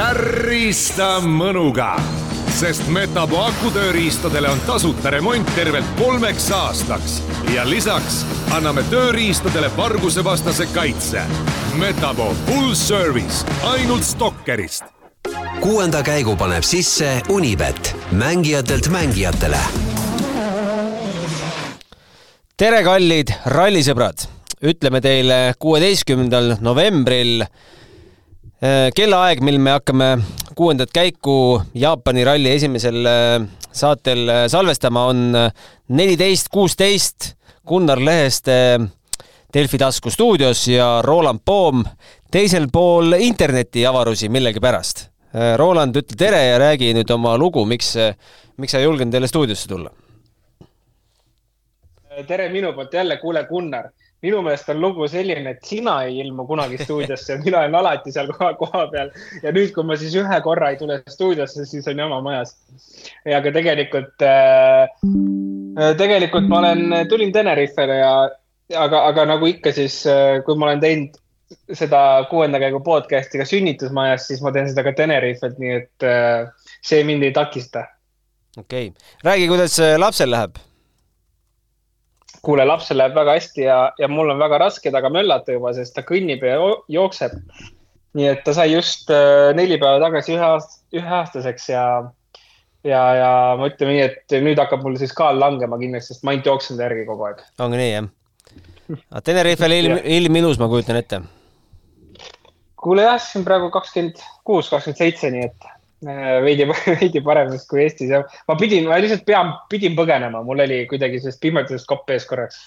särista mõnuga, sest Metapo akutööriistadele on tasuta remont tervelt kolmeks aastaks ja lisaks anname tööriistadele vargusevastase kaitse. Metapo full service ainult Stalkerist. kuuenda käigu paneb sisse Unibet, mängijatelt mängijatele. tere, kallid rallisõbrad, ütleme teile kuueteistkümnendal novembril kellaaeg, mil me hakkame kuuendat käiku Jaapani ralli esimesel äh, saatel äh, salvestama, on neliteist kuusteist Gunnar Leheste Delfi tasku stuudios ja Roland Poom teisel pool internetiavarusi millegipärast. Roland, ütle tere ja räägi nüüd oma lugu, miks, miks sa ei julgenud jälle stuudiosse tulla? tere minu poolt jälle, kuule Gunnar minu meelest on lugu selline, et sina ei ilmu kunagi stuudiosse, mina olen alati seal koha, koha peal ja nüüd, kui ma siis ühe korra ei tule stuudiosse, siis on jama majas. ja aga tegelikult äh,, tegelikult ma olen, tulin Tenerifele ja, aga, aga nagu ikka, siis äh, kui ma olen teinud seda kuuenda käigu podcast'i ka sünnitusmajas, siis ma teen seda ka Tenerifelt, nii et äh, see mind ei takista. okei okay., räägi, kuidas lapsel läheb kuule, lapsel läheb väga hästi ja, ja mul on väga raske temaga möllata juba, sest ta kõnnib ja jookseb. nii et ta sai just äh, neli päeva tagasi ühe aast-, üheaastaseks ja, ja, ja ma ütleme nii, et nüüd hakkab mul siis kaal langema kindlasti, sest ma ainult jooksen ta järgi kogu aeg. ongi nii, jah? aga Tenerifel ilm, ilm ilus, ma kujutan ette. kuule jah, siis on praegu kakskümmend kuus, kakskümmend seitse, nii et veidi, veidi paremast kui Eestis ja ma pidin, ma lihtsalt pean, pidin põgenema, mul oli kuidagi sellest pimedusest kopp ees korraks.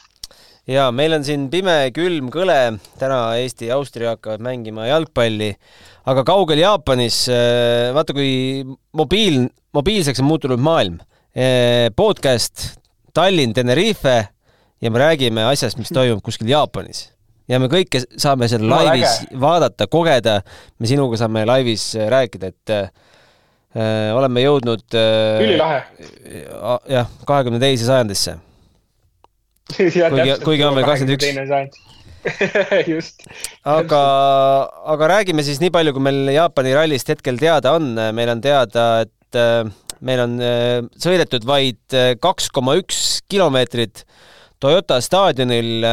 ja meil on siin pime, külm, kõle, täna Eesti ja Austria hakkavad mängima jalgpalli, aga kaugel Jaapanis, äh, vaata kui mobiil, mobiilseks on muutunud maailm. Äh, podcast Tallinn, Tenerife ja me räägime asjast, mis toimub kuskil Jaapanis ja me kõike saame seal no, laivis äge. vaadata, kogeda. me sinuga saame laivis rääkida, et Äh, oleme jõudnud äh, ülilahe. jah, kahekümne teise sajandisse. kuigi, kuigi on veel kakskümmend üks. just. aga, aga räägime siis nii palju, kui meil Jaapani rallist hetkel teada on. meil on teada, et äh, meil on sõidetud vaid kaks koma üks kilomeetrit Toyota staadionil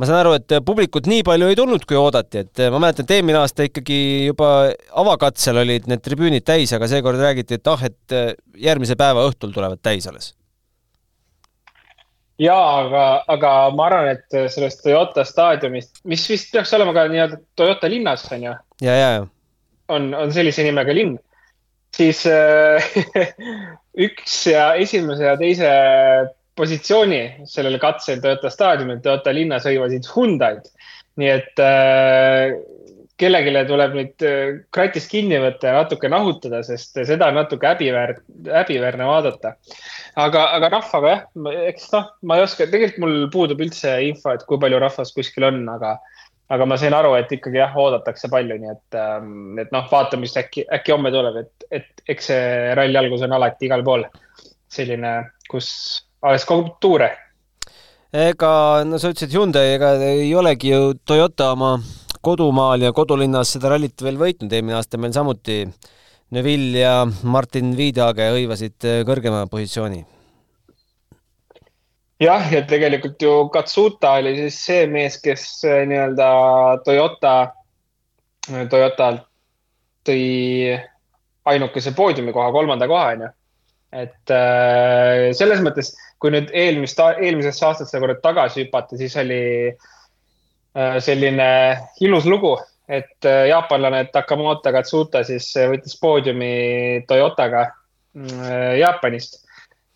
ma saan aru, et publikut nii palju ei tulnud, kui oodati, et ma mäletan, et eelmine aasta ikkagi juba avakatsel olid need tribüünid täis, aga seekord räägiti, et ah, et järgmise päeva õhtul tulevad täis alles. ja aga, aga ma arvan, et sellest Toyota staadiumist, mis vist peaks olema ka nii-öelda Toyota linnas, on ju? ja, ja, ja. on, on sellise nimega linn, siis äh, üks ja esimese ja teise positsiooni sellel katsel Toyota staadiumil, Toyota linnas hõivasid Hyundai'd. nii et äh, kellelegi tuleb nüüd äh, kratist kinni võtta ja natuke nahutada, sest seda on natuke häbiväär, häbiväärne vaadata. aga, aga rahvaga jah, eks noh, ma ei oska, tegelikult mul puudub üldse info, et kui palju rahvast kuskil on, aga, aga ma sain aru, et ikkagi jah, oodatakse palju, nii et, ähm, et noh, vaatame, mis äkki, äkki homme tuleb, et, et eks see ralli algus on alati igal pool selline, kus alles kogub tuure. ega no sa ütlesid Hyundai, ega ei olegi ju Toyota oma kodumaal ja kodulinnas seda rallit veel võitnud, eelmine aasta meil samuti Neville ja Martin Viidage hõivasid äh, kõrgema positsiooni. jah, ja tegelikult ju Katsuta oli siis see mees, kes äh, nii-öelda Toyota, Toyotalt tõi ainukese poodiumikoha, kolmanda koha, onju. Et äh, selles mõttes kui nüüd eelmist, eelmisesse aastasse korra tagasi hüpata, siis oli äh, selline ilus lugu, et äh, jaapanlane Takamoto Katsuta siis äh, võttis poodiumi Toyotaga Jaapanist.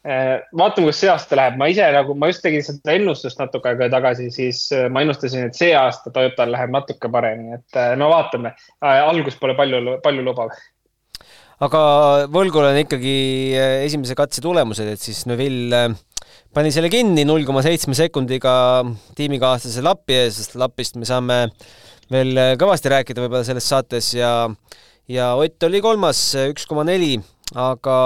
vaatame, kus see aasta läheb, ma ise nagu, ma just tegin seda ennustust natuke aega tagasi, siis ma ennustasin, et see aasta Toyotal läheb natuke paremini, et no vaatame. algus pole palju, palju lubav aga võlgul on ikkagi esimese katse tulemused, et siis Neville pani selle kinni null koma seitsme sekundiga tiimikaaslase Lapi ees, sest Lapist me saame veel kõvasti rääkida võib-olla selles saates ja ja Ott oli kolmas, üks koma neli, aga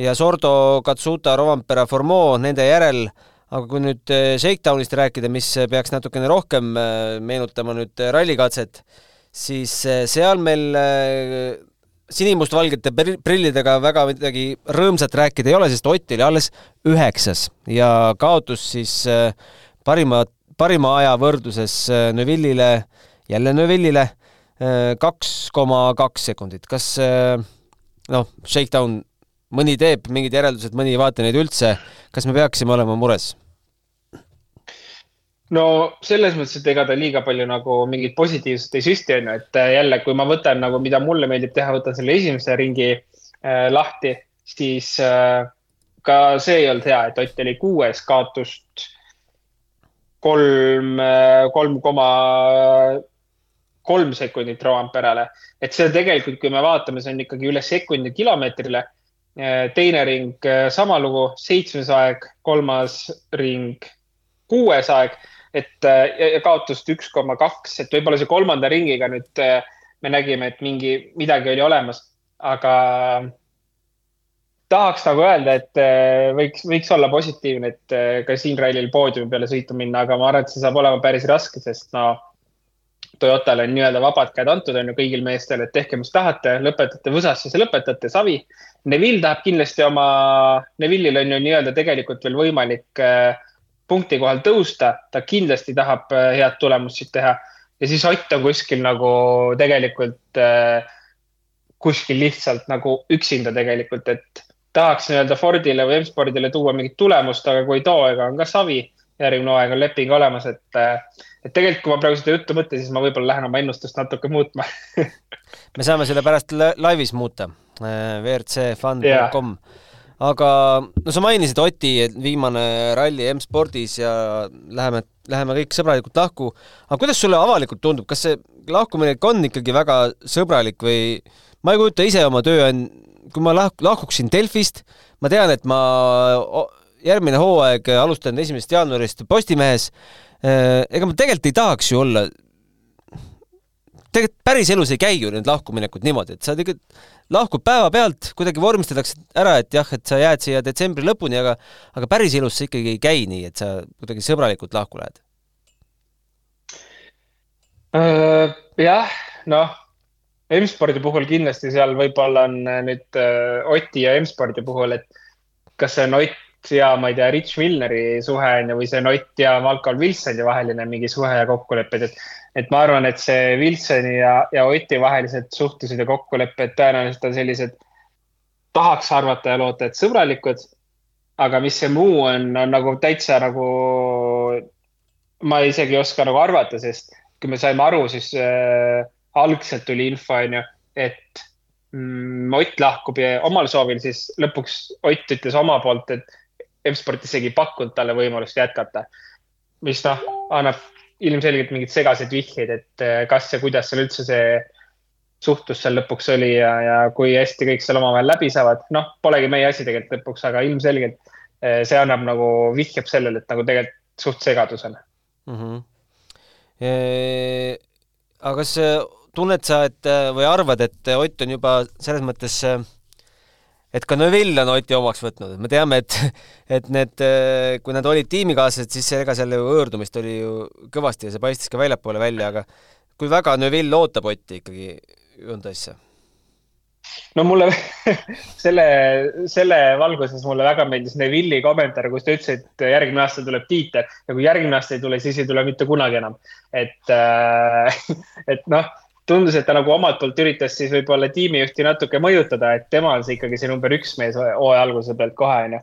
ja Sordo, Katsuta, Rovampera, Formeau nende järel, aga kui nüüd Shakedownist rääkida, mis peaks natukene rohkem meenutama nüüd rallikatset, siis seal meil sinimustvalgete prillidega väga midagi rõõmsat rääkida ei ole, sest Ott oli alles üheksas ja kaotus siis parima, parima aja võrdluses Neuvillile, jälle Neuvillile, kaks koma kaks sekundit. kas noh, Shakedown, mõni teeb mingid järeldused, mõni ei vaata neid üldse, kas me peaksime olema mures? No selles mõttes, et ega ta liiga palju nagu mingit positiivset ei süsti, on ju, et äh, jälle, kui ma võtan nagu, mida mulle meeldib teha, võtan selle esimese ringi äh, lahti, siis äh, ka see ei olnud hea, et Ott oli kuues kaotust kolm, äh, kolm koma kolm sekundit Roamperele. et see tegelikult, kui me vaatame, see on ikkagi üle sekundi kilomeetrile. teine ring sama lugu, seitsmes aeg, kolmas ring kuues aeg et äh, kaotust üks koma kaks, et võib-olla see kolmanda ringiga nüüd äh, me nägime, et mingi, midagi oli olemas, aga tahaks nagu öelda, et äh, võiks, võiks olla positiivne, et ka siin rallil poodiumi peale sõitu minna, aga ma arvan, et see saab olema päris raske, sest no Toyotale on nii-öelda vabad käed antud, on ju kõigil meestel, et tehke, mis tahate, lõpetate võsas, siis lõpetate, savi. Neville tahab kindlasti oma, Neville'il on ju nii-öelda tegelikult veel võimalik äh, punkti kohal tõusta, ta kindlasti tahab äh, head tulemust siit teha. ja siis Ott on kuskil nagu tegelikult äh, kuskil lihtsalt nagu üksinda tegelikult, et tahaks nii-öelda Fordile või M-spordile tuua mingit tulemust, aga kui ei too, ega on ka savi. järgmine hooaeg on leping olemas, et, äh, et tegelikult, kui ma praegu seda juttu mõtlen, siis ma võib-olla lähen oma ennustust natuke muutma me saame selle pärast laivis muuta, WRC.fun.com yeah aga no sa mainisid Oti, et viimane ralli M-spordis ja läheme, läheme kõik sõbralikult lahku. aga kuidas sulle avalikult tundub, kas see lahkumine on ikkagi väga sõbralik või ma ei kujuta ise oma töö, kui ma lahk-, lahkuksin Delfist, ma tean, et ma järgmine hooaeg alustan esimesest jaanuarist Postimehes. ega ma tegelikult ei tahaks ju olla tegelikult päriselus ei käi ju need lahkuminekud niimoodi, et sa tegelikult lahkud päevapealt, kuidagi vormistatakse ära, et jah, et sa jääd siia detsembri lõpuni, aga aga päriselus see ikkagi ei käi nii, et sa kuidagi sõbralikult lahku lähed uh,? jah, noh, M-spordi puhul kindlasti seal võib-olla on äh, nüüd uh, Oti ja M-spordi puhul, et kas see on Ott ja ma ei tea, Rich Milneri suhe on ju, või see on Ott ja Malcolm Wilsoni vaheline mingi suhe ja kokkulepped, et et ma arvan, et see Wilsoni ja, ja Oti vahelised suhtlused ja kokkulepped tõenäoliselt on sellised, tahaks arvata ja loota, et sõbralikud. aga mis see muu on, on nagu täitsa nagu, ma isegi ei oska nagu arvata, sest kui me saime aru, siis äh, algselt tuli info, on ju, et mm, Ott lahkub ja omal soovil, siis lõpuks Ott ütles oma poolt, et M-sport isegi ei pakkunud talle võimalust jätkata. mis noh, annab ilmselgelt mingeid segaseid vihjeid, et eh, kas ja kuidas seal üldse see suhtlus seal lõpuks oli ja, ja kui hästi kõik seal omavahel läbi saavad. noh, polegi meie asi tegelikult lõpuks, aga ilmselgelt eh, see annab nagu, vihjab sellele, et nagu tegelikult suht segadus on mm. -hmm. E aga kas tunned sa, et või arvad, et Ott on juba selles mõttes et ka Neville on Oti omaks võtnud, et me teame, et et need, kui nad olid tiimikaaslased, siis ega seal ju hõõrdumist oli ju kõvasti ja see paistis ka väljapoole välja, aga kui väga Neville ootab Otti ikkagi Hyundai'sse? no mulle selle, selle valguses mulle väga meeldis Neville'i kommentaar, kus ta ütles, et järgmine aasta tuleb tiitel ja kui järgmine aasta ei tule, siis ei tule mitte kunagi enam. et äh,, et noh tundus, et ta nagu omalt poolt üritas siis võib-olla tiimijuhti natuke mõjutada, et tema on see ikkagi see number üks mees hooaja alguse pealt kohe, onju.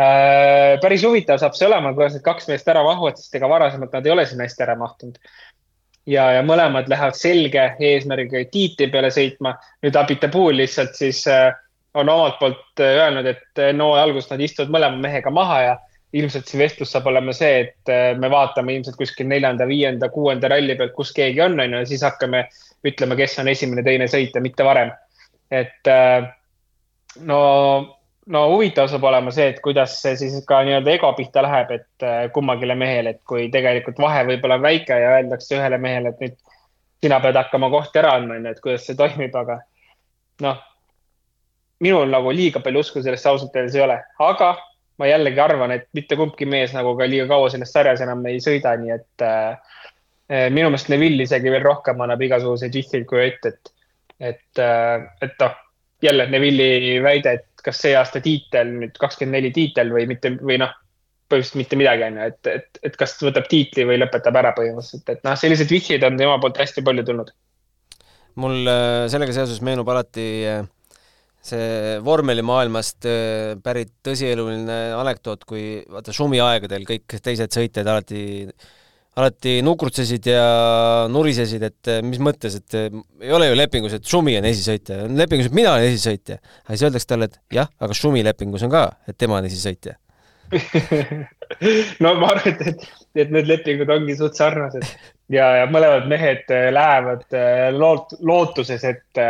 Äh, päris huvitav saab see olema, kuidas need kaks meest ära mahuvad, sest ega varasemalt nad ei ole sinna hästi ära mahtunud. ja, ja mõlemad lähevad selge eesmärgiga tiitli peale sõitma. nüüd Abitapool lihtsalt siis äh, on omalt poolt äh, öelnud, et enne hooaja algust nad istuvad mõlema mehega maha ja ilmselt see vestlus saab olema see, et me vaatame ilmselt kuskil neljanda, viienda, kuuenda ralli pealt, kus keegi on, on ju, ja siis hakkame ütlema, kes on esimene, teine sõitja, mitte varem. et äh, no, no huvitav saab olema see, et kuidas see siis ka nii-öelda ego pihta läheb, et äh, kummagile mehele, et kui tegelikult vahe võib-olla on väike ja öeldakse ühele mehele, et nüüd sina pead hakkama kohti ära andma, onju, et kuidas see toimib, aga noh, minul nagu liiga palju usku sellesse ausalt öeldes ei ole, aga ma jällegi arvan, et mitte kumbki mees nagu ka liiga kaua selles sarjas enam ei sõida, nii et äh, minu meelest Neville isegi veel rohkem annab igasuguseid vihjeid kui Ott, et, et, et noh, jälle Neville'i väide, et kas see aasta tiitel nüüd kakskümmend neli tiitel või mitte või noh, põhimõtteliselt mitte midagi, on ju, et, et, et kas võtab tiitli või lõpetab ära põhimõtteliselt, et noh, selliseid vihjeid on tema poolt hästi palju tulnud. mul sellega seoses meenub alati see vormelimaailmast pärit tõsieluline anekdoot, kui vaata Schumi aegadel kõik teised sõitjad alati alati nukrutsesid ja nurisesid, et mis mõttes, et ei ole ju lepingus, et Schumi on esisõitja, on lepingus, et mina olen esisõitja. aga siis öeldakse talle, et jah, aga Schumi lepingus on ka, et tema on esisõitja no ma arvan, et, et, et need lepingud ongi suht sarnased ja, ja mõlemad mehed äh, lähevad äh, loot-, lootuses, et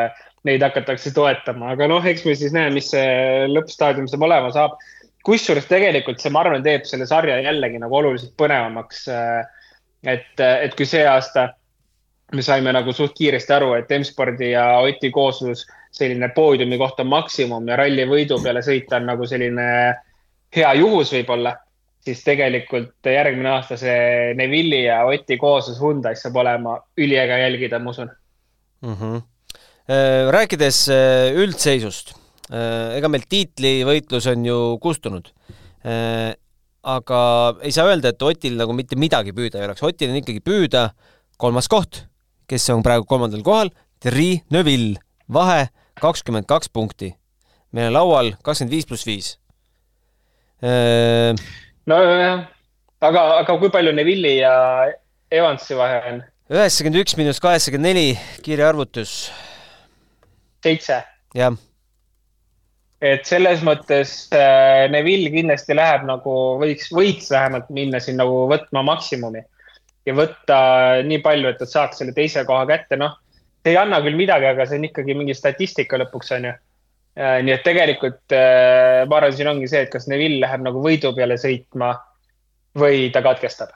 neid hakatakse toetama, aga noh, eks me siis näe, mis see lõppstaadium saab olema saab. kusjuures tegelikult see, ma arvan, teeb selle sarja jällegi nagu oluliselt põnevamaks äh, et, et kui see aasta me saime nagu suht kiiresti aru, et M-spordi ja Oti kooslus selline poodiumi koht on maksimum ja ralli võidu peale sõita on nagu selline hea juhus võib-olla, siis tegelikult järgmine aasta see Neville'i ja Oti kooslus Hyundai's saab olema üliäge jälgida, ma usun mm. -hmm. rääkides äh, üldseisust, ega meil tiitlivõitlus on ju kustunud aga ei saa öelda, et Otil nagu mitte midagi püüda ei oleks, Otil on ikkagi püüda kolmas koht, kes on praegu kolmandal kohal, Thierry Neuville, vahe kakskümmend kaks punkti. meil on laual kakskümmend viis pluss viis. nojah, aga, aga kui palju Neville'i ja Evansi vahe on? üheksakümmend üks miinus kaheksakümmend neli, kiire arvutus. seitse. jah et selles mõttes äh, Neville kindlasti läheb nagu, võiks, võiks vähemalt minna siin nagu võtma maksimumi ja võtta nii palju, et ta saaks selle teise koha kätte, noh. see ei anna küll midagi, aga see on ikkagi mingi statistika lõpuks, on ju. Äh, nii et tegelikult äh, ma arvan, siin ongi see, et kas Neville läheb nagu võidu peale sõitma või ta katkestab.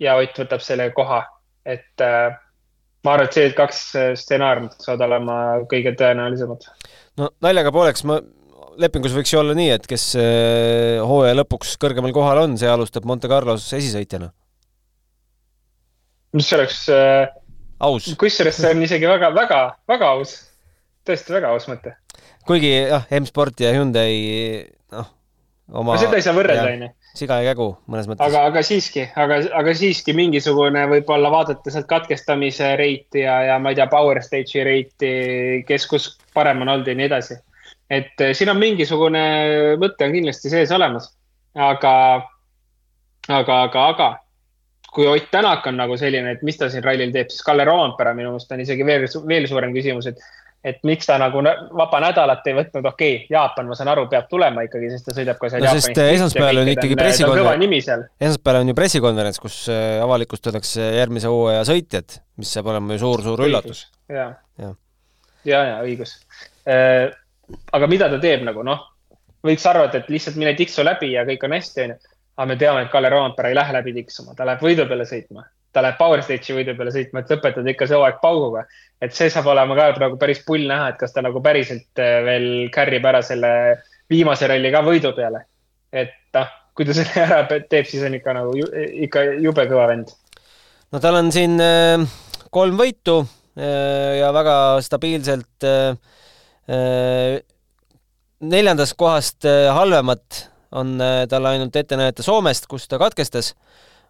ja Ott võtab selle koha, et ma arvan, et see kaks stsenaariumit saavad olema kõige tõenäolisemad. no naljaga pooleks ma lepingus võiks ju olla nii, et kes äh, hooaja lõpuks kõrgemal kohal on, see alustab Monte Carlos esisõitjana. mis oleks äh, aus. kusjuures see on isegi väga, väga, väga aus. tõesti väga aus mõte. kuigi jah, M-Sport ja Hyundai noh, oma. seda ei saa võrrelda, onju siga ja kägu mõnes mõttes. aga, aga siiski, aga, aga siiski mingisugune võib-olla vaadata sealt katkestamise reiti ja, ja ma ei tea, power stage'i reiti, kes kus parem on olnud ja nii edasi et eh, siin on mingisugune mõte on kindlasti sees olemas, aga, aga, aga, aga kui Ott Tänak on nagu selline, et mis ta siin rallil teeb, siis Kalle Roompere minu meelest on isegi veel, veel suurem küsimus, et, et miks ta nagu vaba nädalat ei võtnud, okei okay,, Jaapan, ma saan aru, peab tulema ikkagi, sest ta sõidab ka seal no, Jaapanis. esmaspäeval on ikkagi pressikonverents, esmaspäeval on ju pressikonverents, kus eh, avalikustatakse järgmise hooaja sõitjad, mis saab olema ju suur-suur üllatus. ja, ja, ja, ja õigus aga mida ta teeb nagu noh, võiks arvata, et lihtsalt mine tiksu läbi ja kõik on hästi, onju. aga me teame, et Kalle Roompere ei lähe läbi tiksuma, ta läheb võidu peale sõitma, ta läheb Power Stage'i võidu peale sõitma, et lõpetada ikka see hooaeg pauguga. et see saab olema ka praegu päris pull näha, et kas ta nagu päriselt äh, veel carry ib ära selle viimase ralli ka võidu peale. et noh, kui ta selle ära teeb, siis on ikka nagu ikka jube kõva vend. no tal on siin äh, kolm võitu äh, ja väga stabiilselt Äh, neljandast kohast äh, halvemat on äh, talle ainult ette näidata Soomest, kus ta katkestas,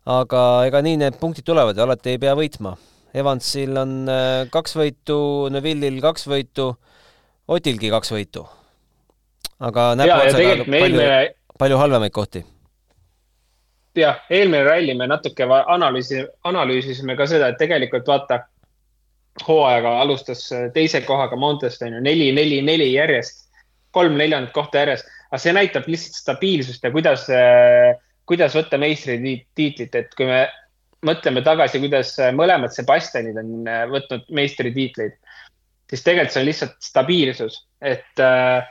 aga ega nii need punktid tulevad ja alati ei pea võitma. Evansil on kaks võitu, Neville'il kaks võitu, Otilgi kaks võitu. aga näpuotsaga palju, eelmine... palju halvemaid kohti. jah, eelmine ralli me natuke analüüsi, analüüsisime ka seda, et tegelikult vaata hooajaga alustas äh, teise kohaga Montest on ju neli, neli, neli järjest, kolm neljandat kohta järjest, aga see näitab lihtsalt stabiilsust ja kuidas, äh, kuidas võtta meistritiitlit, et kui me mõtleme tagasi, kuidas äh, mõlemad Sebastianid on võtnud meistritiitleid, siis tegelikult see on lihtsalt stabiilsus, et äh,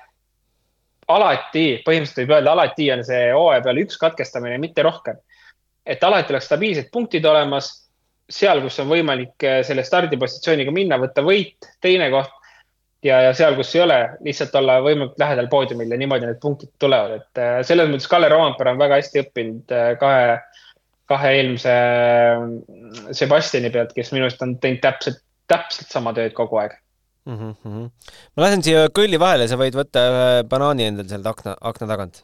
alati, põhimõtteliselt võib öelda, alati on see hooaja peal üks katkestamine, mitte rohkem. et alati oleks stabiilsed punktid olemas seal, kus on võimalik äh, selle stardipositsiooniga minna, võtta võit, teine koht ja, ja seal, kus ei ole, lihtsalt olla võimalikult lähedal poodiumil ja niimoodi need punktid tulevad, et äh, selles mõttes Kalle Roompere on väga hästi õppinud äh, kahe, kahe eelmise Sebastiani pealt, kes minu arust on teinud täpselt, täpselt sama tööd kogu aeg mm. -hmm. ma lasen siia kõlli vahele, sa võid võtta ühe banaani endal sealt akna, akna tagant.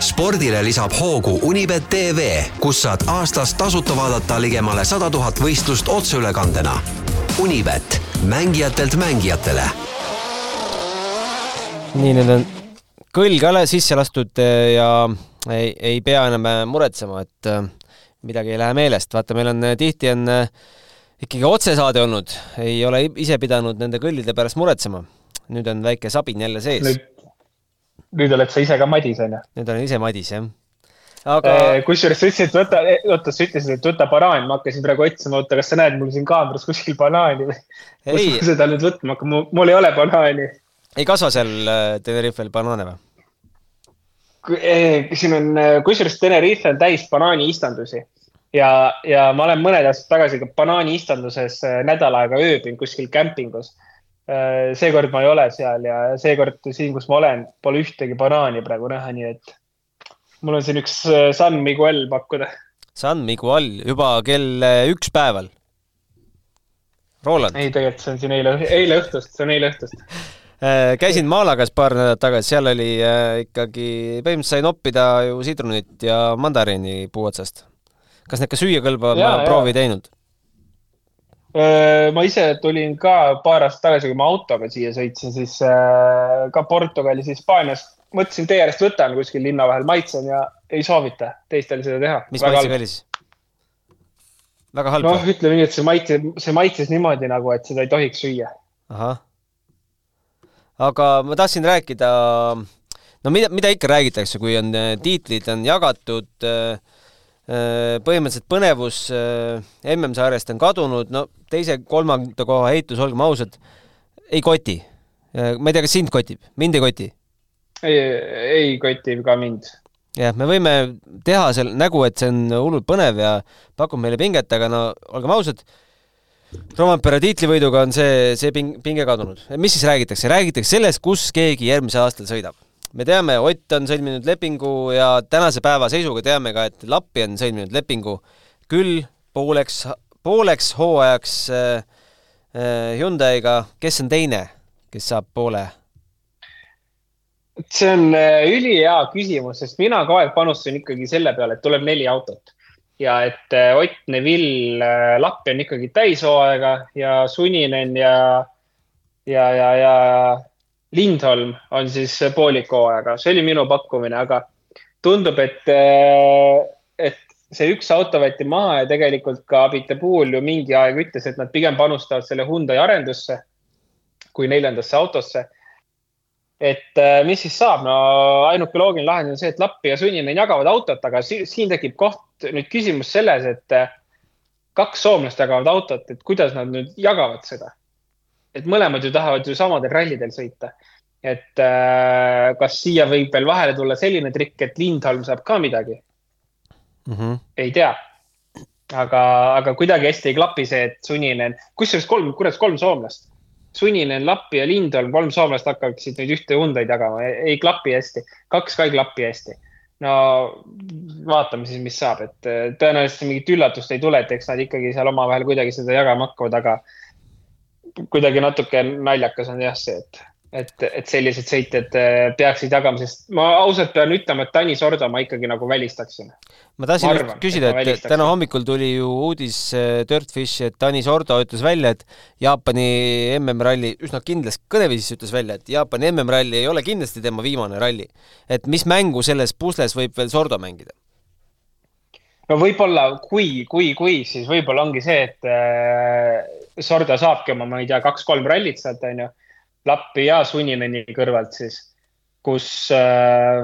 Spordile lisab hoogu Unibet tv, kus saad aastas tasuta vaadata ligemale sada tuhat võistlust otseülekandena. Unibet, mängijatelt mängijatele. nii, nüüd on kõll ka sisse lastud eh, ja ei, ei pea enam muretsema, et eh, midagi ei lähe meelest. vaata, meil on eh, tihti on ikkagi otsesaade olnud, ei ole ise pidanud nende kõllide pärast muretsema. nüüd on väike sabin jälle sees. nüüd, nüüd oled sa ise ka Madis, onju? nüüd olen ise Madis, jah. aga äh, kusjuures sa ütlesid, et võta, oota, sa ütlesid, et võta banaan, ma hakkasin praegu otsima, oota, kas sa näed mul siin kaameras kuskil banaani või? kus ma seda nüüd võtma hakkan, mul ei ole banaani. ei kasva seal äh, Tenerifel banaane või? Äh, siin on, kusjuures Tenerife on täis banaaniistandusi ja, ja ma olen mõned aastad tagasi ka banaaniistanduses äh, nädal aega ööbinud kuskil kämpingus. Äh, seekord ma ei ole seal ja seekord siin, kus ma olen, pole ühtegi banaani praegu näha, nii et mul on siin üks äh, San Miguel pakkuda. San Miguel juba kell üks päeval. Roland. ei, tegelikult see on siin eile, eile õhtust, see on eile õhtust käisin Malagas paar nädalat tagasi, seal oli äh, ikkagi, põhimõtteliselt sai noppida ju sidrunit ja mandariini puu otsast kas need ka süüakõlbava proovi teinud? Ma ise tulin ka paar aastat tagasi, kui ma autoga siia sõitsin, siis äh, ka Portugalis, Hispaanias, mõtlesin tee äärest võtan kuskil linna vahel, maitsen ja ei soovita teistel seda teha. mis maitsega oli siis? väga halb? noh, ütleme nii, et see maitses, see maitses niimoodi nagu, et seda ei tohiks süüa. ahah. aga ma tahtsin rääkida, no mida, mida ikka räägitakse, kui on äh, tiitlid on jagatud äh, Äh, põhimõtteliselt põnevus äh, MM-sarjast on kadunud, no teise-kolmanda koha heitus, olgem ausad, ei koti. Äh, ma ei tea, kas sind kotib, mind ei koti? ei, ei koti ka mind. jah, me võime teha seal nägu, et see on hullult põnev ja pakub meile pinget, aga no olgem ausad, Rompera tiitlivõiduga on see, see ping-, pinge kadunud. mis siis räägitakse? räägitakse sellest, kus keegi järgmisel aastal sõidab me teame, Ott on sõlminud lepingu ja tänase päeva seisuga teame ka, et Lappi on sõlminud lepingu küll pooleks, pooleks hooajaks äh, äh, Hyundai'ga, kes on teine, kes saab poole? see on äh, ülihea küsimus, sest mina kogu aeg panustasin ikkagi selle peale, et tuleb neli autot ja et äh, Ott Neville Lappi on ikkagi täishooaega ja Suninen ja, ja, ja, ja Lindholm on siis pooliku hooajaga, see oli minu pakkumine, aga tundub, et, eh, et see üks auto võeti maha ja tegelikult ka Abitabuul ju mingi aeg ütles, et nad pigem panustavad selle Hyundai arendusse kui neljandasse autosse. et eh, mis siis saab, no ainuke loogiline lahendus on see, et Lappi ja Sunninen jagavad autot, aga siin tekib koht nüüd küsimus selles, et eh, kaks soomlast jagavad autot, et kuidas nad nüüd jagavad seda et mõlemad ju tahavad ju samadel rallidel sõita. et äh, kas siia võib veel vahele tulla selline trikk, et Lindholm saab ka midagi mm? -hmm. ei tea. aga, aga kuidagi hästi ei klapi see, et Suninen, kusjuures kolm, kurat, kolm soomlast. Suninen, Lappi ja Lindholm, kolm soomlast hakkaksid nüüd ühte Hyundai'd jagama, ei klapi hästi. kaks ka ei klapi hästi no vaatame siis, mis saab, et äh, tõenäoliselt mingit üllatust ei tule, et eks nad ikkagi seal omavahel kuidagi seda jagama hakkavad, aga kuidagi natuke naljakas on jah see, et, et, et sellised sõitjad äh, peaksid jagama, sest ma ausalt pean ütlema, et Tanis Ordo ma ikkagi nagu välistaksin. ma tahtsin küsida, et, täna hommikul tuli ju uudis äh, Dirtfish, et Tanis Ordo ütles välja, et Jaapani MM-ralli, üsna kindlas kõneviisis ütles välja, et Jaapani MM-ralli ei ole kindlasti tema viimane ralli. et mis mängu selles pusles võib veel Sordo mängida? No võib-olla, kui, kui, kui, siis võib-olla ongi see, et äh, Sorda saabki oma, ma ei tea, kaks-kolm rallit sealt, onju. Lappi ja Sunineni kõrvalt siis, kus äh,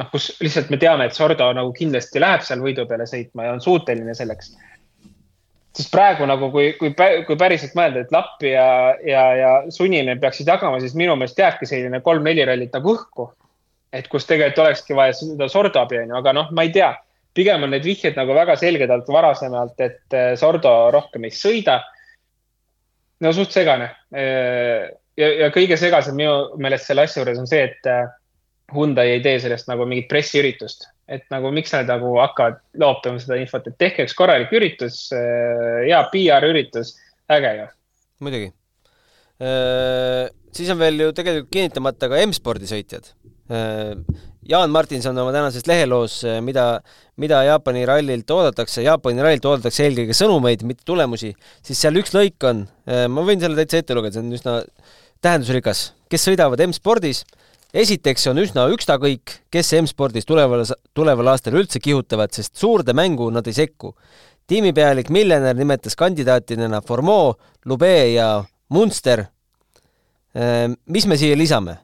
noh, kus lihtsalt me teame, et Sordo nagu kindlasti läheb seal võidu peale sõitma ja on suuteline selleks. sest praegu nagu, kui, kui, kui päriselt mõelda, et Lappi ja, ja, ja Suninen peaksid jagama, siis minu meelest jääbki selline kolm-neli rallit nagu õhku. et kus tegelikult olekski vaja seda Sordo abi, onju, aga noh, ma ei tea pigem on need vihjed nagu väga selged olnud varasemalt, et eh, Sordo rohkem ei sõida. no suht segane. Eh, ja, ja kõige segasem minu meelest selle asja juures on see, et eh, Hyundai ei tee sellest nagu mingit pressiüritust. et nagu miks nad nagu hakkavad loopima seda infot, et tehke üks korralik üritus, hea PR üritus, äge ju. muidugi. siis on veel ju tegelikult kinnitamata ka M-spordi sõitjad. Jaan Martinson oma tänases leheloos, mida, mida Jaapani rallilt oodatakse, Jaapani rallilt oodatakse eelkõige sõnumeid, mitte tulemusi, siis seal üks lõik on, ma võin selle täitsa ette lugeda, see on üsna tähendusrikas, kes sõidavad M-spordis esiteks on üsna ükstakõik, kes M-spordis tuleval, tuleval aastal üldse kihutavad, sest suurde mängu nad ei sekku. tiimipealik Millener nimetas kandidaatidena Formeau, Lube ja Munster. Ehm, mis me siia lisame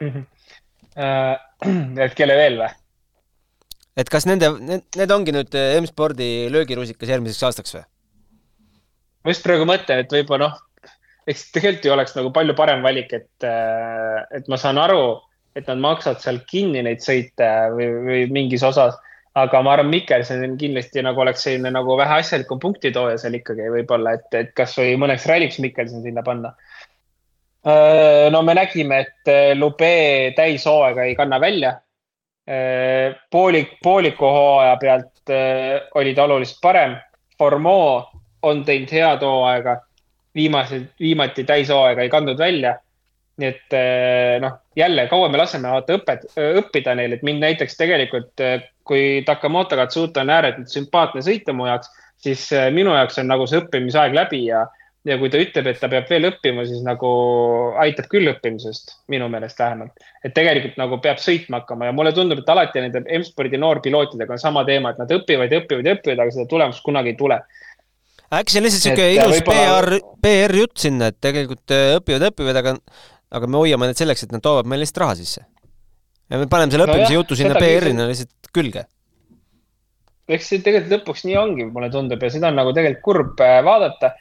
mm? -hmm. Uh, et kelle veel või? et kas nende, need, need ongi nüüd M-spordi löögirusikas järgmiseks aastaks või? ma just praegu mõtlen, et võib-olla noh, eks tegelikult ju oleks nagu palju parem valik, et, äh, et ma saan aru, et nad maksavad seal kinni neid sõite või, või mingis osas. aga ma arvan, Mikkelson kindlasti nagu oleks selline nagu vähe asjalikum punktitooja seal ikkagi võib-olla, et, et kasvõi mõneks ralliks Mikkelson sinna panna. Äh, no me nägime, et äh, Lube täishooaega ei kanna välja. poolik, pooliku hooaja pealt oli ta oluliselt parem. Formeau on teinud head hooaega viimased, viimati täishooaega ei kandnud välja. nii et eh, noh, jälle kaua me laseme vaata õpet, õppida neil, et mind näiteks tegelikult, kui Takamoto Katsuta on ääretult sümpaatne sõita mu jaoks, siis minu jaoks on nagu see õppimisaeg läbi ja, ja kui ta ütleb, et ta peab veel õppima, siis nagu aitab küll õppimisest, minu meelest vähemalt. et tegelikult nagu peab sõitma hakkama ja mulle tundub, et alati nende M-spordi noorpilootidega on sama teema, et nad õpivad ja õpivad ja õpivad, aga seda tulemust kunagi ei tule äkki see on lihtsalt niisugune ilus PR, PR-jutt sinna, et tegelikult äh, õpivad, õpivad, aga aga me hoiame need selleks, et nad toovad meile lihtsalt raha sisse. ja me paneme selle õppimise no jutu sinna PR-ina lihtsalt külge. eks see tegelikult lõpuks nii ongi, mulle tundub ja seda on nagu tegelikult kurb äh, vaadata.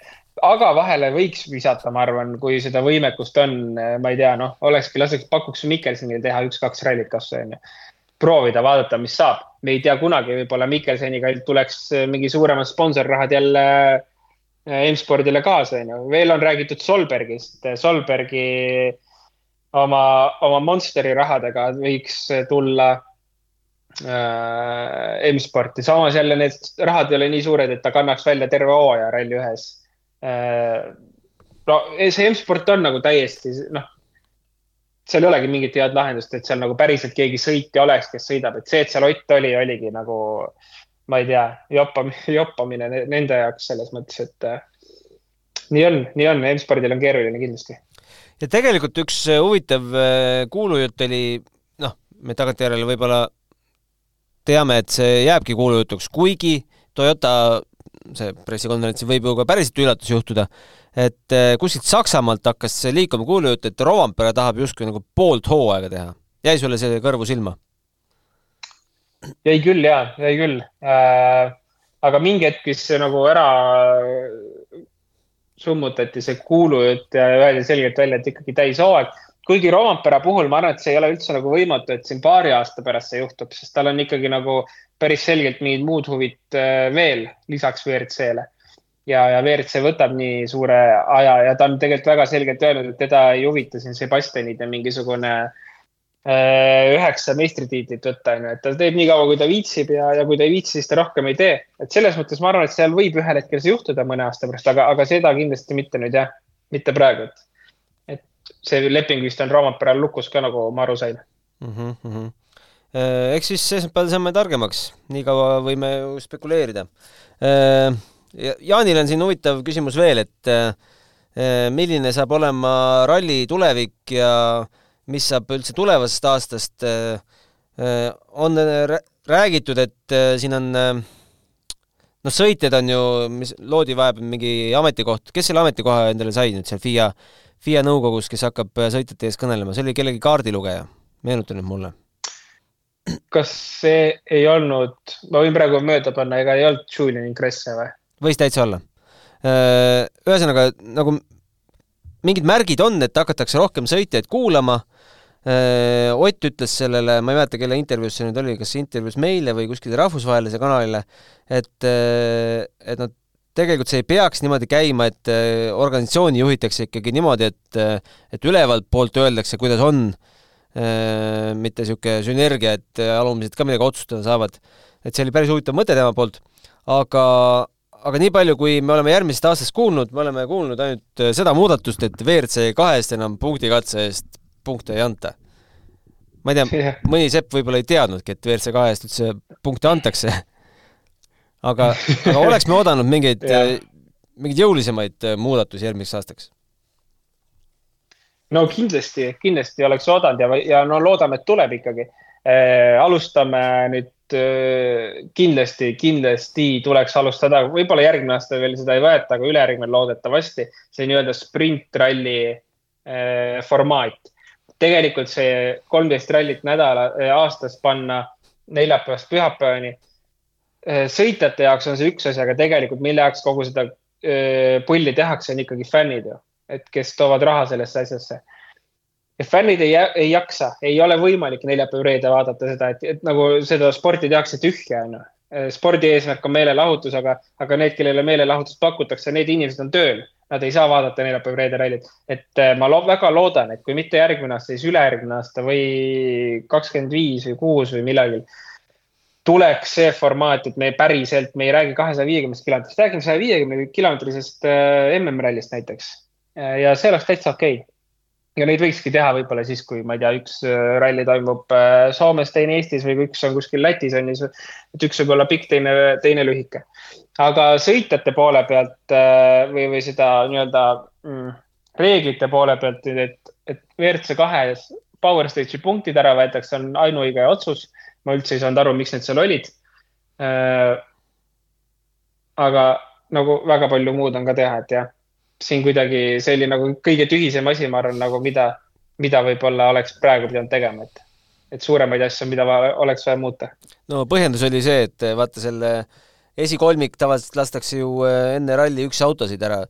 Aga vahele võiks visata, ma arvan, kui seda võimekust on, ma ei tea, noh, olekski, laseks, pakuks Mikkelsonile teha üks-kaks rallit kasvõi onju proovida, vaadata, mis saab. me ei tea kunagi, võib-olla Mikkelseniga tuleks mingi suuremad sponsorrahad jälle äh, M-spordile kaasa, onju. veel on räägitud Solbergist. Solbergi oma, oma Monsteri rahadega võiks tulla äh, M-sporti. samas jälle need rahad ei ole nii suured, et ta kannaks välja terve hooaja Rally ühes. No see M-sport on nagu täiesti, noh seal ei olegi mingit head lahendust, et seal nagu päriselt keegi sõitja oleks, kes sõidab, et see, et seal Ott oli, oligi nagu, ma ei tea, joppamine, joppamine nende jaoks selles mõttes, et äh, nii on, nii on, M-spordil on keeruline kindlasti. ja tegelikult üks äh, huvitav äh, kuulujutt oli, noh, me tagantjärele võib-olla teame, et see jääbki kuulujutuks, kuigi Toyota see pressikonverentsil võib ju ka päriselt üllatus juhtuda et eh, kuskilt Saksamaalt hakkas liikuma kuulujutt, et Rovampere tahab justkui nagu poolt hooaega teha. jäi sulle see kõrvu silma? jäi küll ja, jäi küll äh,. aga mingi hetk see nagu ära summutati see kuulujutt ja öeldi selgelt välja, et ikkagi täishooaeg. Kuigi Rovampere puhul ma arvan, et see ei ole üldse nagu võimatu, et siin paari aasta pärast see juhtub, sest tal on ikkagi nagu päris selgelt mingid muud huvid äh, veel lisaks WRC-le. Ja, ja WRC võtab nii suure aja ja ta on tegelikult väga selgelt öelnud, et teda ei huvita siin Sebastianide mingisugune äh, üheksa meistritiitlit võtta, onju, et ta teeb nii kaua, kui ta viitsib ja, ja kui ta ei viitsi, siis ta rohkem ei tee. et selles mõttes ma arvan, et seal võib ühel hetkel see juhtuda mõne aasta pärast, aga, aga seda kindlasti mitte nüüd jah, mitte praegu, et see leping vist on Roomaperal lukus ka, nagu ma aru sain mm. -hmm. eks siis esmaspäeval saame targemaks, nii kaua võime spekuleerida äh, Jaanil on siin huvitav küsimus veel, et äh, milline saab olema ralli tulevik ja mis saab üldse tulevasest aastast on räägitud, et siin on noh, sõitjad on ju, mis Loodi vajab mingi ametikoht, kes selle ametikoha endale sai nüüd seal FIA, FIA nõukogus, kes hakkab sõitjate ees kõnelema, see oli kellegi kaardilugeja, meenuta nüüd mulle. kas see ei olnud, ma võin praegu mööda panna, ega ei olnud Julian Ingresse või? võis täitsa olla. Ühesõnaga, nagu mingid märgid on, et hakatakse rohkem sõitjaid kuulama. Äh, Ott ütles sellele, ma ei mäleta, kelle intervjuus see nüüd oli, kas intervjuus meile või kuskile rahvusvahelisele kanalile, et, äh, et noh, tegelikult see ei peaks niimoodi käima, et organisatsiooni juhitakse ikkagi niimoodi, et, et ülevalt poolt öeldakse, kuidas on, mitte niisugune sünergia, et alumised ka midagi otsustada saavad. et see oli päris huvitav mõte tema poolt, aga, aga nii palju, kui me oleme järgmisest aastast kuulnud, me oleme kuulnud ainult seda muudatust, et WRC kahest enam punktikatse eest punkte ei anta. ma ei tea, mõni sepp võib-olla ei teadnudki, et WRC kahest üldse punkte antakse aga, aga oleks me oodanud mingeid mingeid jõulisemaid äh, muudatusi järgmiseks aastaks? no kindlasti, kindlasti oleks oodanud ja, ja no loodame, et tuleb ikkagi äh,. alustame nüüd äh, kindlasti, kindlasti tuleks alustada, võib-olla järgmine aasta veel seda ei võeta, aga ülejärgmine loodetavasti see nii-öelda sprintralli äh, formaat. Tegelikult see kolmteist rallit nädala äh,, aastas panna neljapäevast pühapäevani äh, sõitjate jaoks on see üks asi, aga tegelikult mille jaoks kogu seda pulli tehakse, on ikkagi fännid ju, et kes toovad raha sellesse asjasse. ja fännid ei, ei jaksa, ei ole võimalik neljapäev-reede vaadata seda, et, et nagu seda sporti tehakse tühja, on ju. spordi eesmärk on meelelahutus, aga, aga need, kellele meelelahutust pakutakse, need inimesed on tööl. Nad ei saa vaadata neljapäev-reede rallit. et ma lo väga loodan, et kui mitte järgmine aasta, siis ülejärgmine aasta või kakskümmend viis või kuus või millalgi tuleks see formaat, et me päriselt, me ei räägi kahesaja viiekümnest kilomeetrist, räägime saja viiekümne kilomeetrisest äh, MM-rallist näiteks. Äh, ja see oleks täitsa okei okay. Ja neid võikski teha võib-olla siis, kui ma ei tea, üks äh, ralli toimub Soomes, teine Eestis või kui üks on kuskil Lätis on ju, et üks võib olla pikk, teine, teine lühike. aga sõitjate poole pealt või, või seda nii-öelda mm, reeglite poole pealt, et, et WRC kahes Power Stage'i punktid ära võetakse, on ainuõige otsus ma üldse ei saanud aru, miks need seal olid. Äh, aga nagu väga palju muud on ka teha, et jah, siin kuidagi see oli nagu kõige tühisem asi, ma arvan, nagu mida, mida võib-olla oleks praegu pidanud tegema, et, et suuremaid asju, mida oleks vaja muuta. no põhjendus oli see, et vaata selle esikolmik tavaliselt lastakse ju äh, enne ralli üks autosid ära.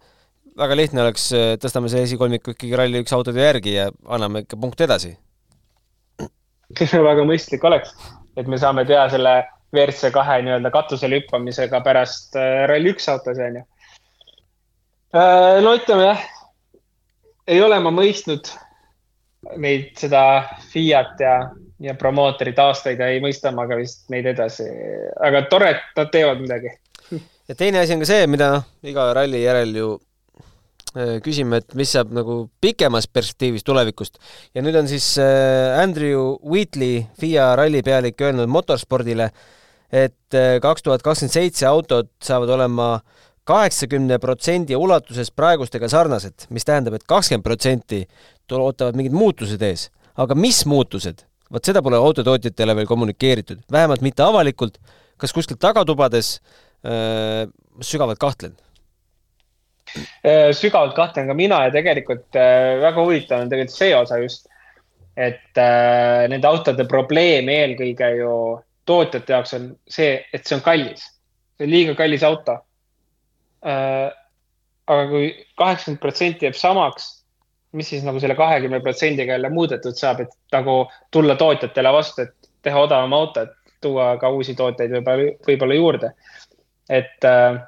väga lihtne oleks, äh, tõstame see esikolmiku ikkagi ralli üks autode järgi ja anname ikka punkte edasi väga mõistlik oleks et me saame teha selle WRC kahe nii-öelda katusele hüppamisega pärast äh, Rally1 autos, on ju. Äh, no ütleme jah, ei ole ma mõistnud neid, seda Fiat ja, ja promootorit aastaid ja ei mõista ma ka vist neid edasi, aga tore, et nad teevad midagi. ja teine asi on ka see, mida noh, iga ralli järel ju Äh, küsime, et mis saab nagu pikemas perspektiivis tulevikust. ja nüüd on siis äh, Andrew Wheatley, FIA rallipealik, öelnud motorspordile, et äh, kaks tuhat kakskümmend seitse autod saavad olema kaheksakümne protsendi ulatuses praegustega sarnased, mis tähendab et, et kakskümmend protsenti ootavad mingid muutused ees. aga mis muutused? vot seda pole autotootjatele veel kommunikeeritud, vähemalt mitte avalikult, kas kuskil tagatubades äh,, sügavalt kahtlen Äh, sügavalt kahtlen ka mina ja tegelikult äh, väga huvitav on tegelikult see osa just, et äh, nende autode probleem eelkõige ju tootjate jaoks on see, et see on kallis. see on liiga kallis auto. Aga kui kaheksakümmend protsenti jääb samaks, mis siis nagu selle kahekümne protsendiga jälle muudetud saab, et nagu tulla tootjatele vastu, et teha odavam auto, et tuua ka uusi tooteid võib-olla, võib-olla juurde. et äh,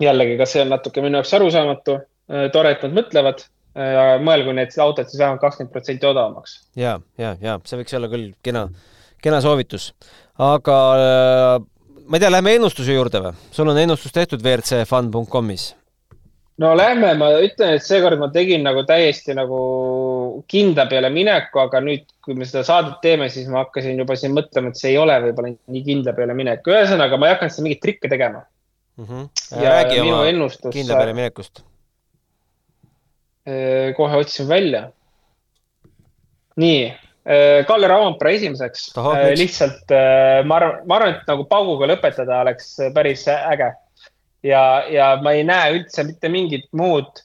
jällegi, kas see on natuke minu jaoks arusaamatu, äh, tore, et nad mõtlevad, äh, mõelgu need autod siis vähemalt kakskümmend protsenti odavamaks. ja, ja, ja see võiks olla küll kena, kena soovitus. aga äh, ma ei tea, lähme ennustuse juurde või? sul on ennustus tehtud WRCfun.com-is? no lähme, ma ütlen, et seekord ma tegin nagu täiesti nagu kindla peale mineku, aga nüüd, kui me seda saadet teeme, siis ma hakkasin juba siin mõtlema, et see ei ole võib-olla nii kindla peale minek. ühesõnaga, ma ei hakanud seda mingit trikke tegema mm. -hmm. ja räägi oma ennustus, kindla peale minekust. Äh, kohe otsin välja. nii, Kalle Rauampere esimeseks. Äh, lihtsalt ma arvan, ma arvan, et nagu pauguga lõpetada oleks päris äge. ja, ja ma ei näe üldse mitte mingit muud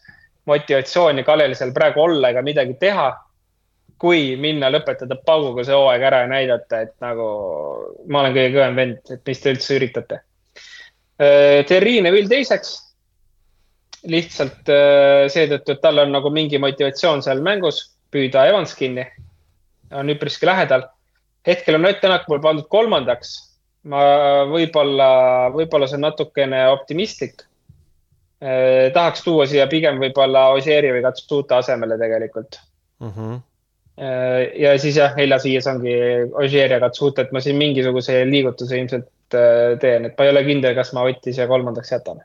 motivatsiooni Kallel seal praegu olla ega midagi teha kui minna lõpetada pauguga see hooaeg ära ja näidata, et nagu ma olen kõige kõvem vend, et mis te üldse üritate Äh, Terri Neville teiseks. lihtsalt äh, seetõttu, et tal on nagu mingi motivatsioon seal mängus püüda Evans kinni. On üpriski lähedal. hetkel on Ott Tänak mul pandud kolmandaks. ma võib-olla, võib-olla see on natukene optimistlik. Äh, tahaks tuua siia pigem võib-olla Osieri või Katsuta asemele tegelikult mm. -hmm ja siis jah, neljas-viies ongi Ogier ja Katsuta, et ma siin mingisuguse liigutuse ilmselt teen, et ma ei ole kindel, kas ma Otis ja kolmandaks jätan.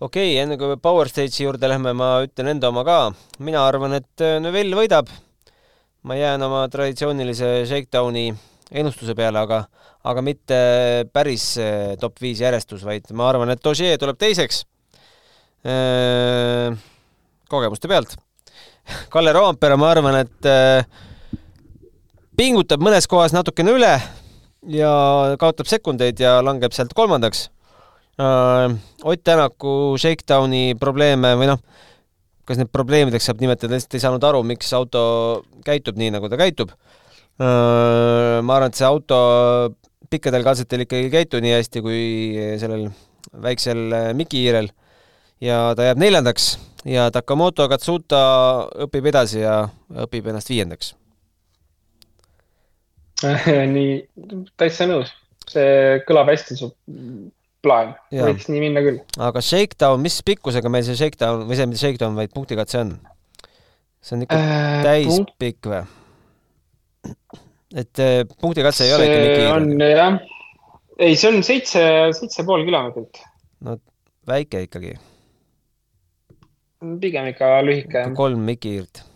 okei okay,, enne kui Power Stage'i juurde lähme, ma ütlen enda oma ka. mina arvan, et Neville võidab. Ma jään oma traditsioonilise shakedowni ennustuse peale, aga, aga mitte päris top viis järjestus, vaid ma arvan, et Ogier tuleb teiseks kogemuste pealt. Kalle Roompere, ma arvan, et äh, pingutab mõnes kohas natukene üle ja kaotab sekundeid ja langeb sealt kolmandaks. Ott Tänaku shakedowni probleeme või noh, kas need probleemideks saab nimetada, lihtsalt ei saanud aru, miks auto käitub nii, nagu ta käitub. Äh, ma arvan, et see auto pikkadel katsetel ikkagi ei käitu nii hästi kui sellel väiksel mikihiirel ja ta jääb neljandaks ja Takamoto Katsuta õpib edasi ja õpib ennast viiendaks nii, täitsa nõus, see kõlab hästi, su plaan, võiks nii minna küll. aga shakedown, mis pikkusega meil see shakedown või see, mitte shakedown, vaid punktikatse on? see on ikka äh, täispikk või? et äh, punktikatse ei ole ikka nii kiire? on jah, ei, see on seitse, seitse pool kilomeetrit. no väike ikkagi. pigem ikka lühike. kolm mikihiirt Äh,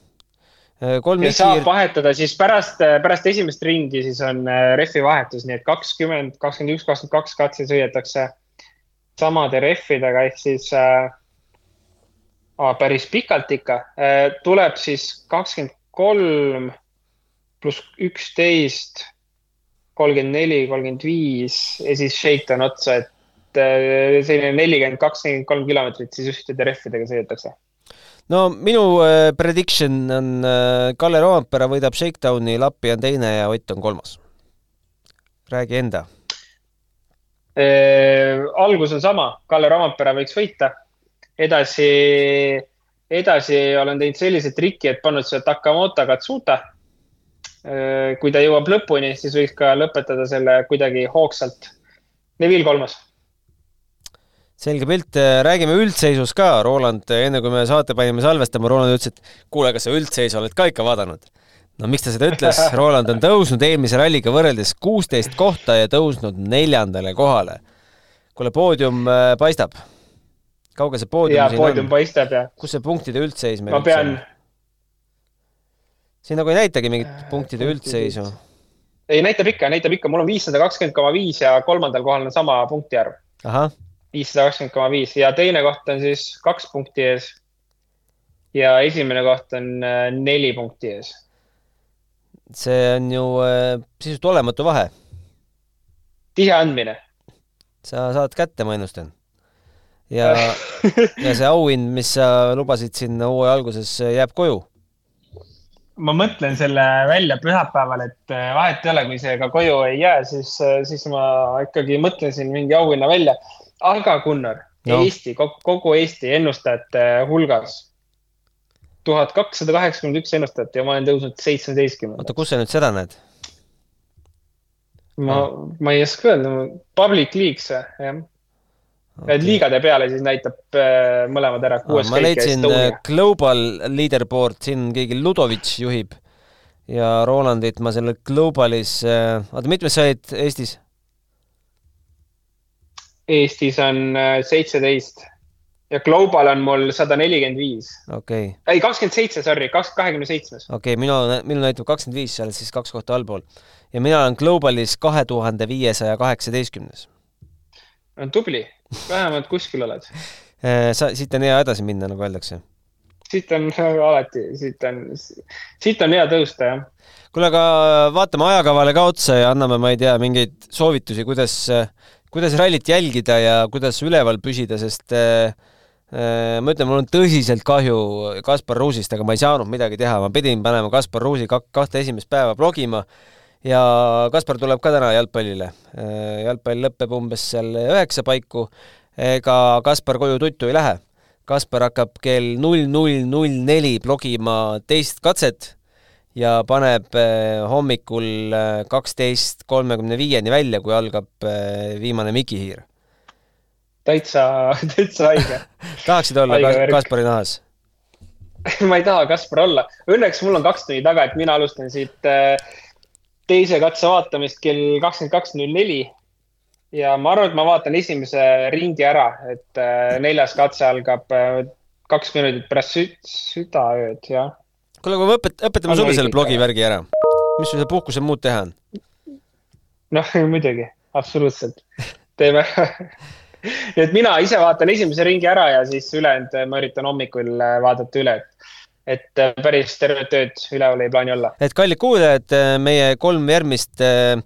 kolm ja saab kiir... vahetada siis pärast, äh, pärast esimest ringi, siis on äh, rehvi vahetus, nii et kakskümmend, kakskümmend üks, kakskümmend kaks katse sõidetakse samade rehvidega ehk siis äh, päris pikalt ikka äh,. tuleb siis kakskümmend kolm pluss üksteist, kolmkümmend neli, kolmkümmend viis ja siis shakedown otsa, et äh, selline nelikümmend kaks, nelikümmend kolm kilomeetrit siis ühtede rehvidega sõidetakse no minu äh, prediction on äh, Kalle Roompere võidab Shakedowni, Lappi on teine ja Ott on kolmas. räägi enda äh,. algus on sama, Kalle Roompere võiks võita. edasi, edasi olen teinud sellise triki, et pannud selle Takamoto Katsuta kui ta jõuab lõpuni, siis võiks ka lõpetada selle kuidagi hoogsalt. Neville kolmas selge pilt, räägime üldseisust ka, Roland, enne kui me saate panime salvestama, Roland ütles, et kuule, kas sa üldseisu oled ka ikka vaadanud? no miks ta seda ütles, Roland on tõusnud eelmise ralliga võrreldes kuusteist kohta ja tõusnud neljandale kohale. kuule, poodium äh, paistab. kaugel see poodium ja, siin poodium on? paistab, jah. kus see punktide üldseis meil ma pean. siin nagu ei näitagi mingit äh, punktide üldseisu. ei, näitab ikka, näitab ikka, mul on viissada kakskümmend koma viis ja kolmandal kohal on sama punkti arv. ahah viissada kakskümmend koma viis ja teine koht on siis kaks punkti ees. ja esimene koht on äh, neli punkti ees. see on ju äh, sisuliselt olematu vahe. tihe andmine. sa saad kätte, ma ennustan. ja ja see auhind, mis sa lubasid siin hooaja alguses, jääb koju ma mõtlen selle välja pühapäeval, et äh, vahet ei ole, kui see ka koju ei jää, siis, siis ma ikkagi mõtlen siin mingi auhinna välja aga Gunnar no., Eesti, kogu Eesti ennustajate hulgas tuhat kakssada kaheksakümmend üks ennustajat ja ma olen tõusnud seitsmeteistkümnendaks. oota, kus sa nüüd seda näed? ma no., ma ei oska öelda, public leaks, jah okay.. liigade peale siis näitab äh, mõlemad ära. ma leidsin äh, Global Leaderboard, siin keegi Ludovitš juhib ja Rolandit ma sellel Globalis äh,, oota, mitmes sa olid Eestis? Eestis on äh, seitseteist ja Global on mul sada nelikümmend viis. okei ei, kakskümmend seitse, sorry, kaks, kahekümne seitsmes. okei okay,, minu, minul näitab kakskümmend viis, sa oled siis kaks kohta allpool. ja mina olen Globalis kahe tuhande viiesaja kaheksateistkümnes. tubli, vähemalt kuskil oled äh, sa, siit on hea edasi minna, nagu öeldakse. siit on alati, siit on, siit on hea tõusta, jah. kuule, aga vaatame ajakavale ka otsa ja anname, ma ei tea, mingeid soovitusi, kuidas äh, kuidas rallit jälgida ja kuidas üleval püsida, sest äh, äh, ma ütlen, mul on tõsiselt kahju Kaspar Ruusist, aga ma ei saanud midagi teha, ma pidin panema Kaspar Ruusi kahte esimest päeva blogima ja Kaspar tuleb ka täna jalgpallile. Äh, jalgpall lõpeb umbes seal üheksa paiku, ega Kaspar koju tuttu ei lähe. Kaspar hakkab kell null null null neli blogima teist katset ja paneb eh, hommikul eh, kaksteist kolmekümne viieni välja, kui algab eh, viimane mikihiir. täitsa, täitsa haige tahaksid olla Kaspari nahas? ma ei taha Kaspar olla. Õnneks mul on kaks tundi taga, et mina alustan siit äh, teise katse vaatamist kell kakskümmend kaks null neli. ja ma arvan, et ma vaatan esimese ringi ära, et äh, neljas katse algab äh, kaks minutit pärast sü südaööd, jah. Kuule, aga õpet-, õpetame sulle selle blogivärgi ära. mis sul seal puhkusel muud teha on? noh, muidugi, absoluutselt. teeme nii et mina ise vaatan esimese ringi ära ja siis ülejäänud ma üritan hommikul vaadata üle, et et äh, päris tervet ööd üleval ei plaani olla. et kallid kuulajad, äh, meie kolm järgmist äh,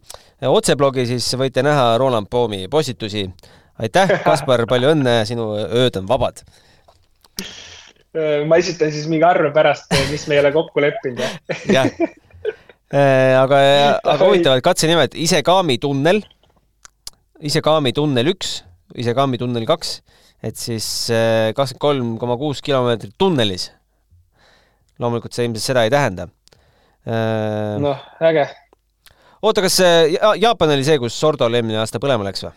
otseblogi, siis võite näha Roland Poomi postitusi. aitäh, Kaspar, palju õnne, sinu ööd on vabad. Ma esitan siis mingi arve pärast, mis me ei ole kokku leppinud. jah, aga, aga huvitavad katsenimed, Isekaami tunnel, Isekaami tunnel üks, Isekaami tunnel kaks, et siis kakskümmend kolm koma kuus kilomeetrit tunnelis loomulikult see ilmselt seda ei tähenda. Äh, noh, äge. oota, kas Jaapan oli see, kus Sordol eelmine aasta põlema läks või?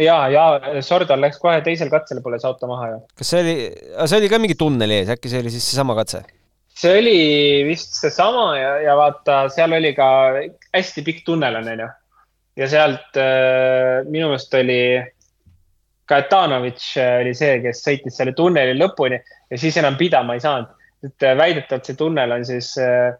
Ja, ja Sordol läks kohe teisel katsel põles auto maha ju. kas see oli, see oli ka mingi tunneli ees, äkki see oli siis seesama katse? see oli vist seesama ja, ja vaata, seal oli ka hästi pikk tunnel on, onju. ja sealt äh, minu meelest oli Katanovitš äh, oli see, kes sõitis selle tunneli lõpuni ja siis enam pidama ei saanud et äh, väidetavalt see tunnel on siis, äh,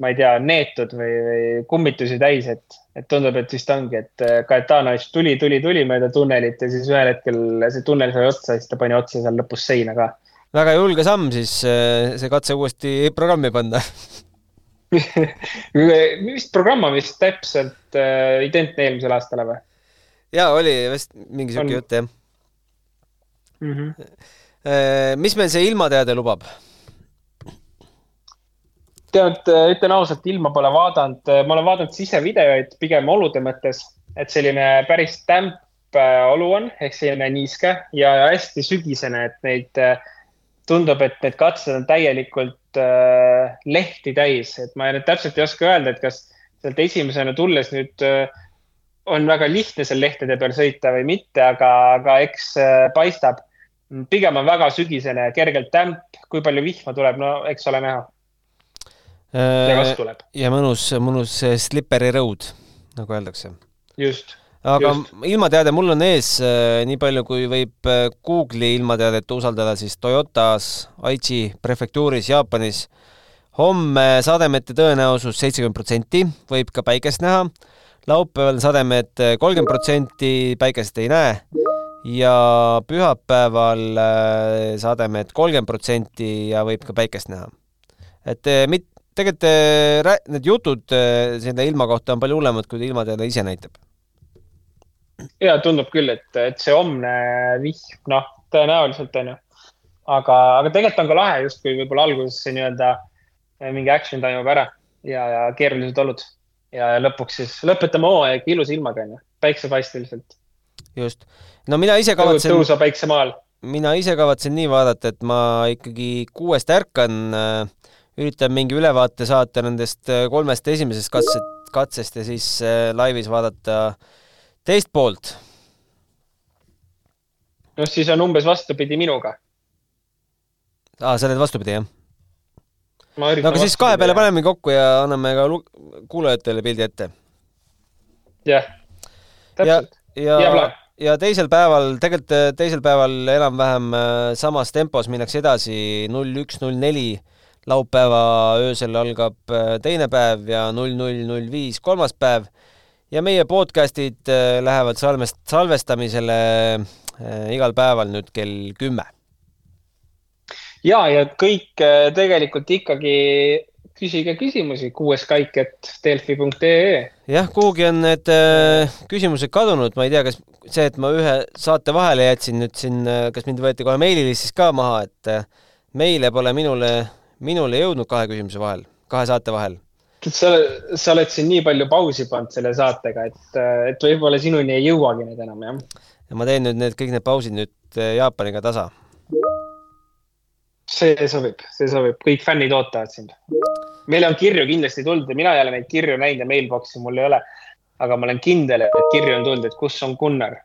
ma ei tea, neetud või, või kummitusi täis, et, et tundub, et vist ongi, et äh, Kaetanovitš tuli, tuli, tuli mööda tunnelit ja siis ühel hetkel see tunnel sai otsa, siis ta pani otsa seal lõpus seina ka. väga julge samm siis see katse uuesti programmi panna vist programm on vist täpselt äh, identne eelmisele aastale või? jaa, oli vist mingi sihuke jutt jah mm. -hmm. mis meil see ilmateade lubab? Tead, ütlen ausalt, ilma pole vaadanud, ma olen vaadanud sisevideoid pigem olude mõttes, et selline päris tämp äh, olu on ehk selline niiske ja hästi sügisene, et neid äh, tundub, et need katsed on täielikult äh, lehti täis, et ma nüüd täpselt ei oska öelda, et kas sealt esimesena tulles nüüd äh, on väga lihtne seal lehtede peal sõita või mitte, aga, aga eks äh, paistab. pigem on väga sügisene, kergelt tämp, kui palju vihma tuleb, no eks ole näha ja kas tuleb. ja mõnus, mõnus slippery road, nagu öeldakse. just. aga just. ilmateade mul on ees, äh, nii palju kui võib äh, Google'i ilmateadet usaldada, siis Toyotas Aichi prefektuuris Jaapanis homme sademete tõenäosus seitsekümmend protsenti, võib ka päikest näha. laupäeval sademed äh, kolmkümmend protsenti, päikest ei näe ja pühapäeval sademed kolmkümmend protsenti ja võib ka päikest näha. et mit-, tegelikult äh, need jutud äh, selle ilma kohta on palju hullemad, kui ilmateade ise näitab. ja tundub küll, et, et see homne vihm, noh, tõenäoliselt on ju. aga, aga tegelikult on ka lahe justkui võib-olla alguses see nii-öelda äh, mingi action toimub ära ja, ja keerulised olud. ja, ja lõpuks siis lõpetame hooaega ilusa ilmaga on ju, päiksepaisteliselt. just. no mina ise kavatsen. tõusa päiksemaal mina ise kavatsen nii vaadata, et ma ikkagi kuuest ärkan äh, üritan mingi ülevaate saata nendest äh, kolmest esimesest katset, katsest ja siis äh, laivis vaadata teist poolt. noh, siis on umbes vastupidi minuga. aa, sa oled vastupidi, jah? no aga siis kahe peale paneme kokku ja anname ka kuulajatele pildi ette. jah, täpselt. ja, ja, ja teisel päeval, tegelikult äh, teisel päeval enam-vähem samas tempos minnakse edasi, null üks, null neli laupäeva öösel algab äh, teine päev ja null null null viis kolmas päev ja meie podcastid äh, lähevad salvest-, salvestamisele äh, igal päeval nüüd kell kümme. ja, ja kõik tegelikult ikkagi küsige küsimusi, kuues kaik, et delfi.ee. jah, kuhugi on need küsimused kadunud, ma ei tea, kas see, et ma ühe saate vahele jätsin nüüd siin, kas mind võeti kohe meililistis ka maha, et meile pole minule minul ei jõudnud kahe küsimuse vahel, kahe saate vahel. sa, sa oled siin nii palju pausi pannud selle saatega, et, et võib-olla sinuni ei jõuagi need enam, jah. ja ma teen nüüd need, kõik need pausid nüüd eh, Jaapaniga tasa. see sobib, see sobib, kõik fännid ootavad sind. meile on kirju kindlasti tulnud ja mina ei ole neid kirju näinud ja mailbox'i mul ei ole. aga ma olen kindel, et kirju on tulnud, et kus on Gunnar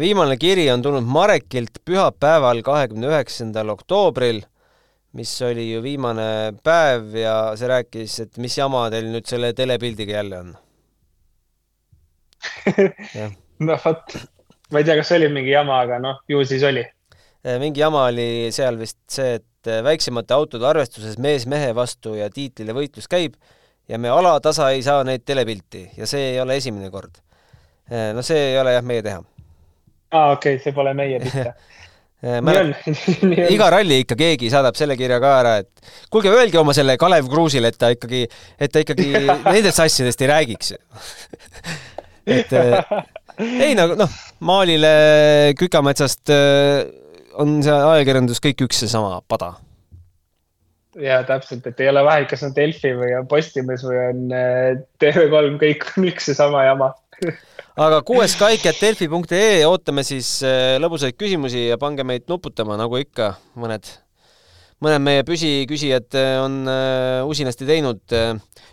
viimane kiri on tulnud Marekilt pühapäeval, kahekümne üheksandal oktoobril, mis oli ju viimane päev ja see rääkis, et mis jama teil nüüd selle telepildiga jälle on no vot, ma ei tea, kas oli mingi jama, aga noh, ju siis oli. mingi jama oli seal vist see, et väiksemate autode arvestuses mees mehe vastu ja tiitlile võitlus käib ja me alatasa ei saa neid telepilti ja see ei ole esimene kord. no see ei ole jah meie teha. aa, okei okay,, see pole meie pihta. iga ralli ikka keegi saadab selle kirja ka ära, et kuulge, öelge oma selle Kalev Kruusile, et ta ikkagi, et ta ikkagi nendest asjadest ei räägiks. Et ei no noh, Maalile Kükametsast on see ajakirjandus kõik üks ja sama pada. Ja täpselt, et ei ole vahet, kas on Delfi või on Postimees või on äh, TV3, kõik on üks ja sama jama aga kuueskaik.delfi.ee ootame siis äh, lõbusaid küsimusi ja pange meid nuputama, nagu ikka, mõned, mõned meie püsiküsijad äh, on usinasti teinud.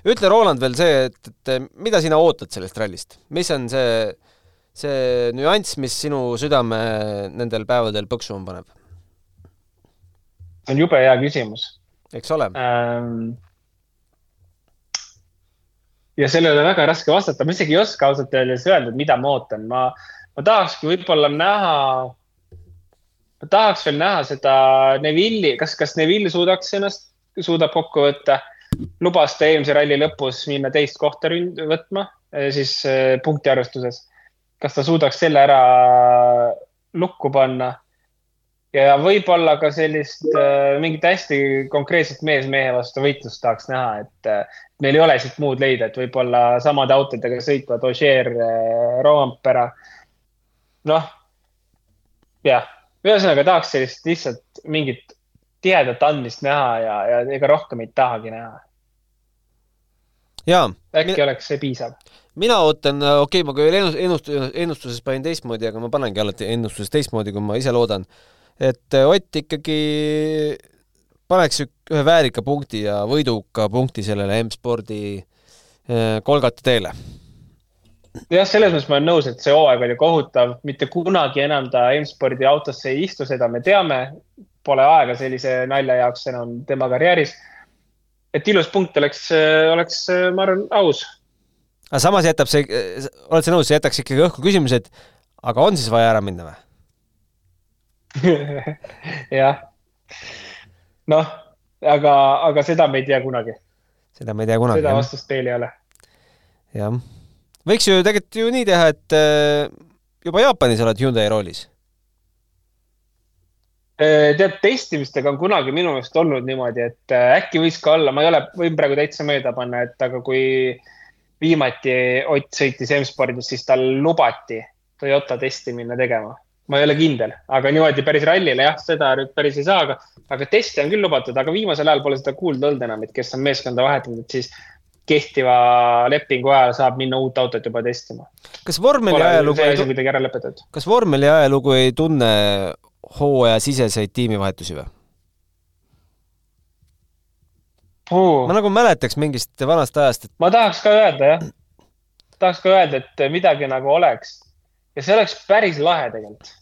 ütle, Roland, veel see, et, et mida sina ootad sellest rallist, mis on see, see nüanss, mis sinu südame nendel päevadel põksuma paneb? see on jube hea küsimus eks ole ähm,. Ja sellele väga raske vastata, ma isegi ei oska ausalt öeldes öelda, mida ma ootan, ma, ma tahakski võib-olla näha, ma tahaks veel näha seda Neville'i, kas, kas Neville suudaks ennast, suudab kokku võtta. lubas ta eelmise ralli lõpus minna teist kohta võtma, eh, siis eh, punktiarvestuses. kas ta suudaks selle ära lukku panna ja võib-olla ka sellist äh, mingit hästi konkreetset mees mehe vastu võitlust tahaks näha, et äh, meil ei ole siit muud leida, et võib-olla samade autodega sõitvad Ogier äh,, Roompere. noh, jah, ühesõnaga tahaks sellist lihtsalt mingit tihedat andmist näha ja, ja ega rohkem ei tahagi näha. äkki mina... oleks see piisav? mina ootan, okei okay,, ma küll ennust-, ennustuses panin teistmoodi, aga ma panengi alati ennustuses teistmoodi, kui ma ise loodan et äh, Ott ikkagi paneks ühe väärika punkti ja võiduka punkti sellele M-spordi äh, Kolgata teele. jah, selles mõttes ma olen nõus, et see hooaeg oli kohutav, mitte kunagi enam ta M-spordi autosse ei istu, seda me teame. Pole aega sellise nalja jaoks enam tema karjääris. et ilus punkt oleks, oleks, ma arvan, aus. aga samas jätab see, oled sa nõus, see jätaks ikkagi õhku küsimuse, et aga on siis vaja ära minna või? jah. noh, aga, aga seda me ei tea kunagi. seda me ei tea kunagi. seda vastust teil ei ole. jah. võiks ju tegelikult ju nii teha, et äh, juba Jaapanis oled Hyundai roolis äh, tead, testimistega on kunagi minu meelest olnud niimoodi, et äh, äkki võis ka olla, ma ei ole, võin praegu täitsa mööda panna, et aga kui viimati Ott sõitis M-spordis, siis tal lubati Toyota testi minna tegema ma ei ole kindel, aga niimoodi päris rallile jah, seda nüüd päris ei saa, aga, aga teste on küll lubatud, aga viimasel ajal pole seda kuulda olnud enam, et kes on meeskonda vahetanud, et siis kehtiva lepingu ajal saab minna uut autot juba testima. kas vormeli ajalugu ei kuidagi ära lõpetatud? kas vormeli ajalugu ei tunne hooajasiseseid tiimivahetusi või? ma nagu mäletaks mingist vanast ajast, et. ma tahaks ka öelda jah, tahaks ka öelda, et midagi nagu oleks ja see oleks päris lahe tegelikult.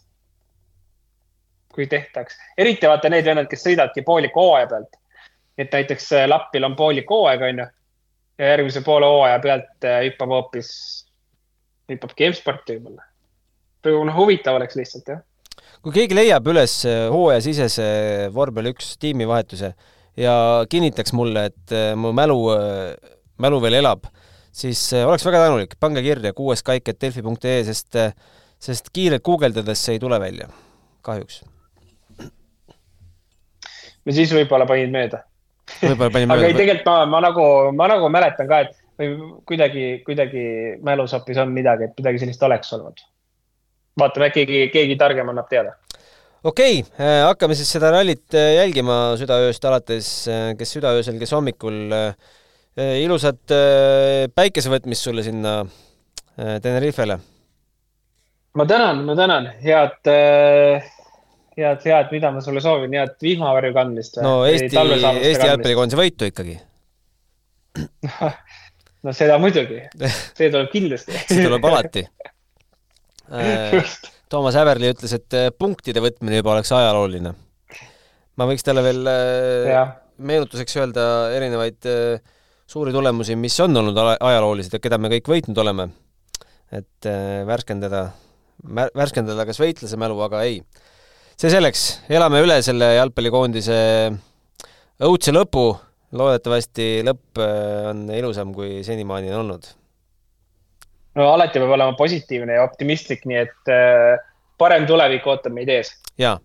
kui tehtaks, eriti vaata need vennad, kes sõidavadki pooliku hooaja pealt. et näiteks äh, Lappil on poolik hooaeg, onju. ja järgmise poole hooaja pealt äh, hüppab hoopis, hüppabki M-sporti võib-olla. noh, huvitav oleks lihtsalt, jah. kui keegi leiab üles äh, hooajasisese vormel üks tiimivahetuse ja kinnitaks mulle, et mu mälu, mälu veel elab siis äh, oleks väga tänulik, pange kirja kuueskaik.delfi.ee, sest, äh, sest kiirelt guugeldades see ei tule välja, kahjuks. no siis võib-olla panid mööda. võib-olla panin mööda aga ei, tegelikult ma, ma nagu, ma nagu mäletan ka, et või kuidagi, kuidagi mälus hoopis on midagi, et midagi sellist oleks olnud. vaatame, äkki keegi, keegi targem annab teada okei okay,, äh, hakkame siis seda rallit jälgima südaööst alates, kes südaöösel, kes hommikul äh, ilusat eh, päikesevõtmist sulle sinna eh, Tenerifele. ma tänan, ma tänan, head, head, head, mida ma sulle soovin, head vihmavarju kandmist. no Eesti, Eesti jalgpallikoondise võitu ikkagi no seda muidugi, see tuleb kindlasti see tuleb alati. Toomas Häverli ütles, et punktide võtmine juba oleks ajalooline. ma võiks talle veel ja. meenutuseks öelda erinevaid suuri tulemusi, mis on olnud ajaloolised ja keda me kõik võitnud oleme. et värskendada, värskendada kas võitlase mälu, aga ei. see selleks, elame üle selle jalgpallikoondise õudse lõpu loodetavasti lõpp äh, on ilusam, kui senimaani on olnud. no alati peab olema positiivne ja optimistlik, nii et äh, parem tulevik ootab meid ees. jaa,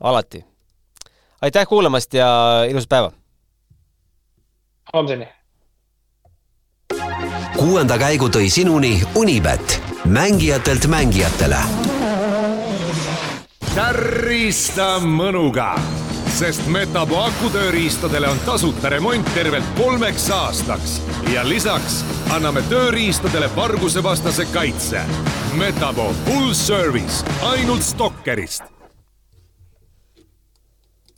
alati. aitäh kuulamast ja ilusat päeva! homseni! Kuuenda käigu tõi sinuni Unibet, mängijatelt mängijatele. tärista mõnuga sest Metapo akutööriistadele on tasuta remont tervelt kolmeks aastaks ja lisaks anname tööriistadele vargusevastase kaitse. Metapo full service ainult Stalkerist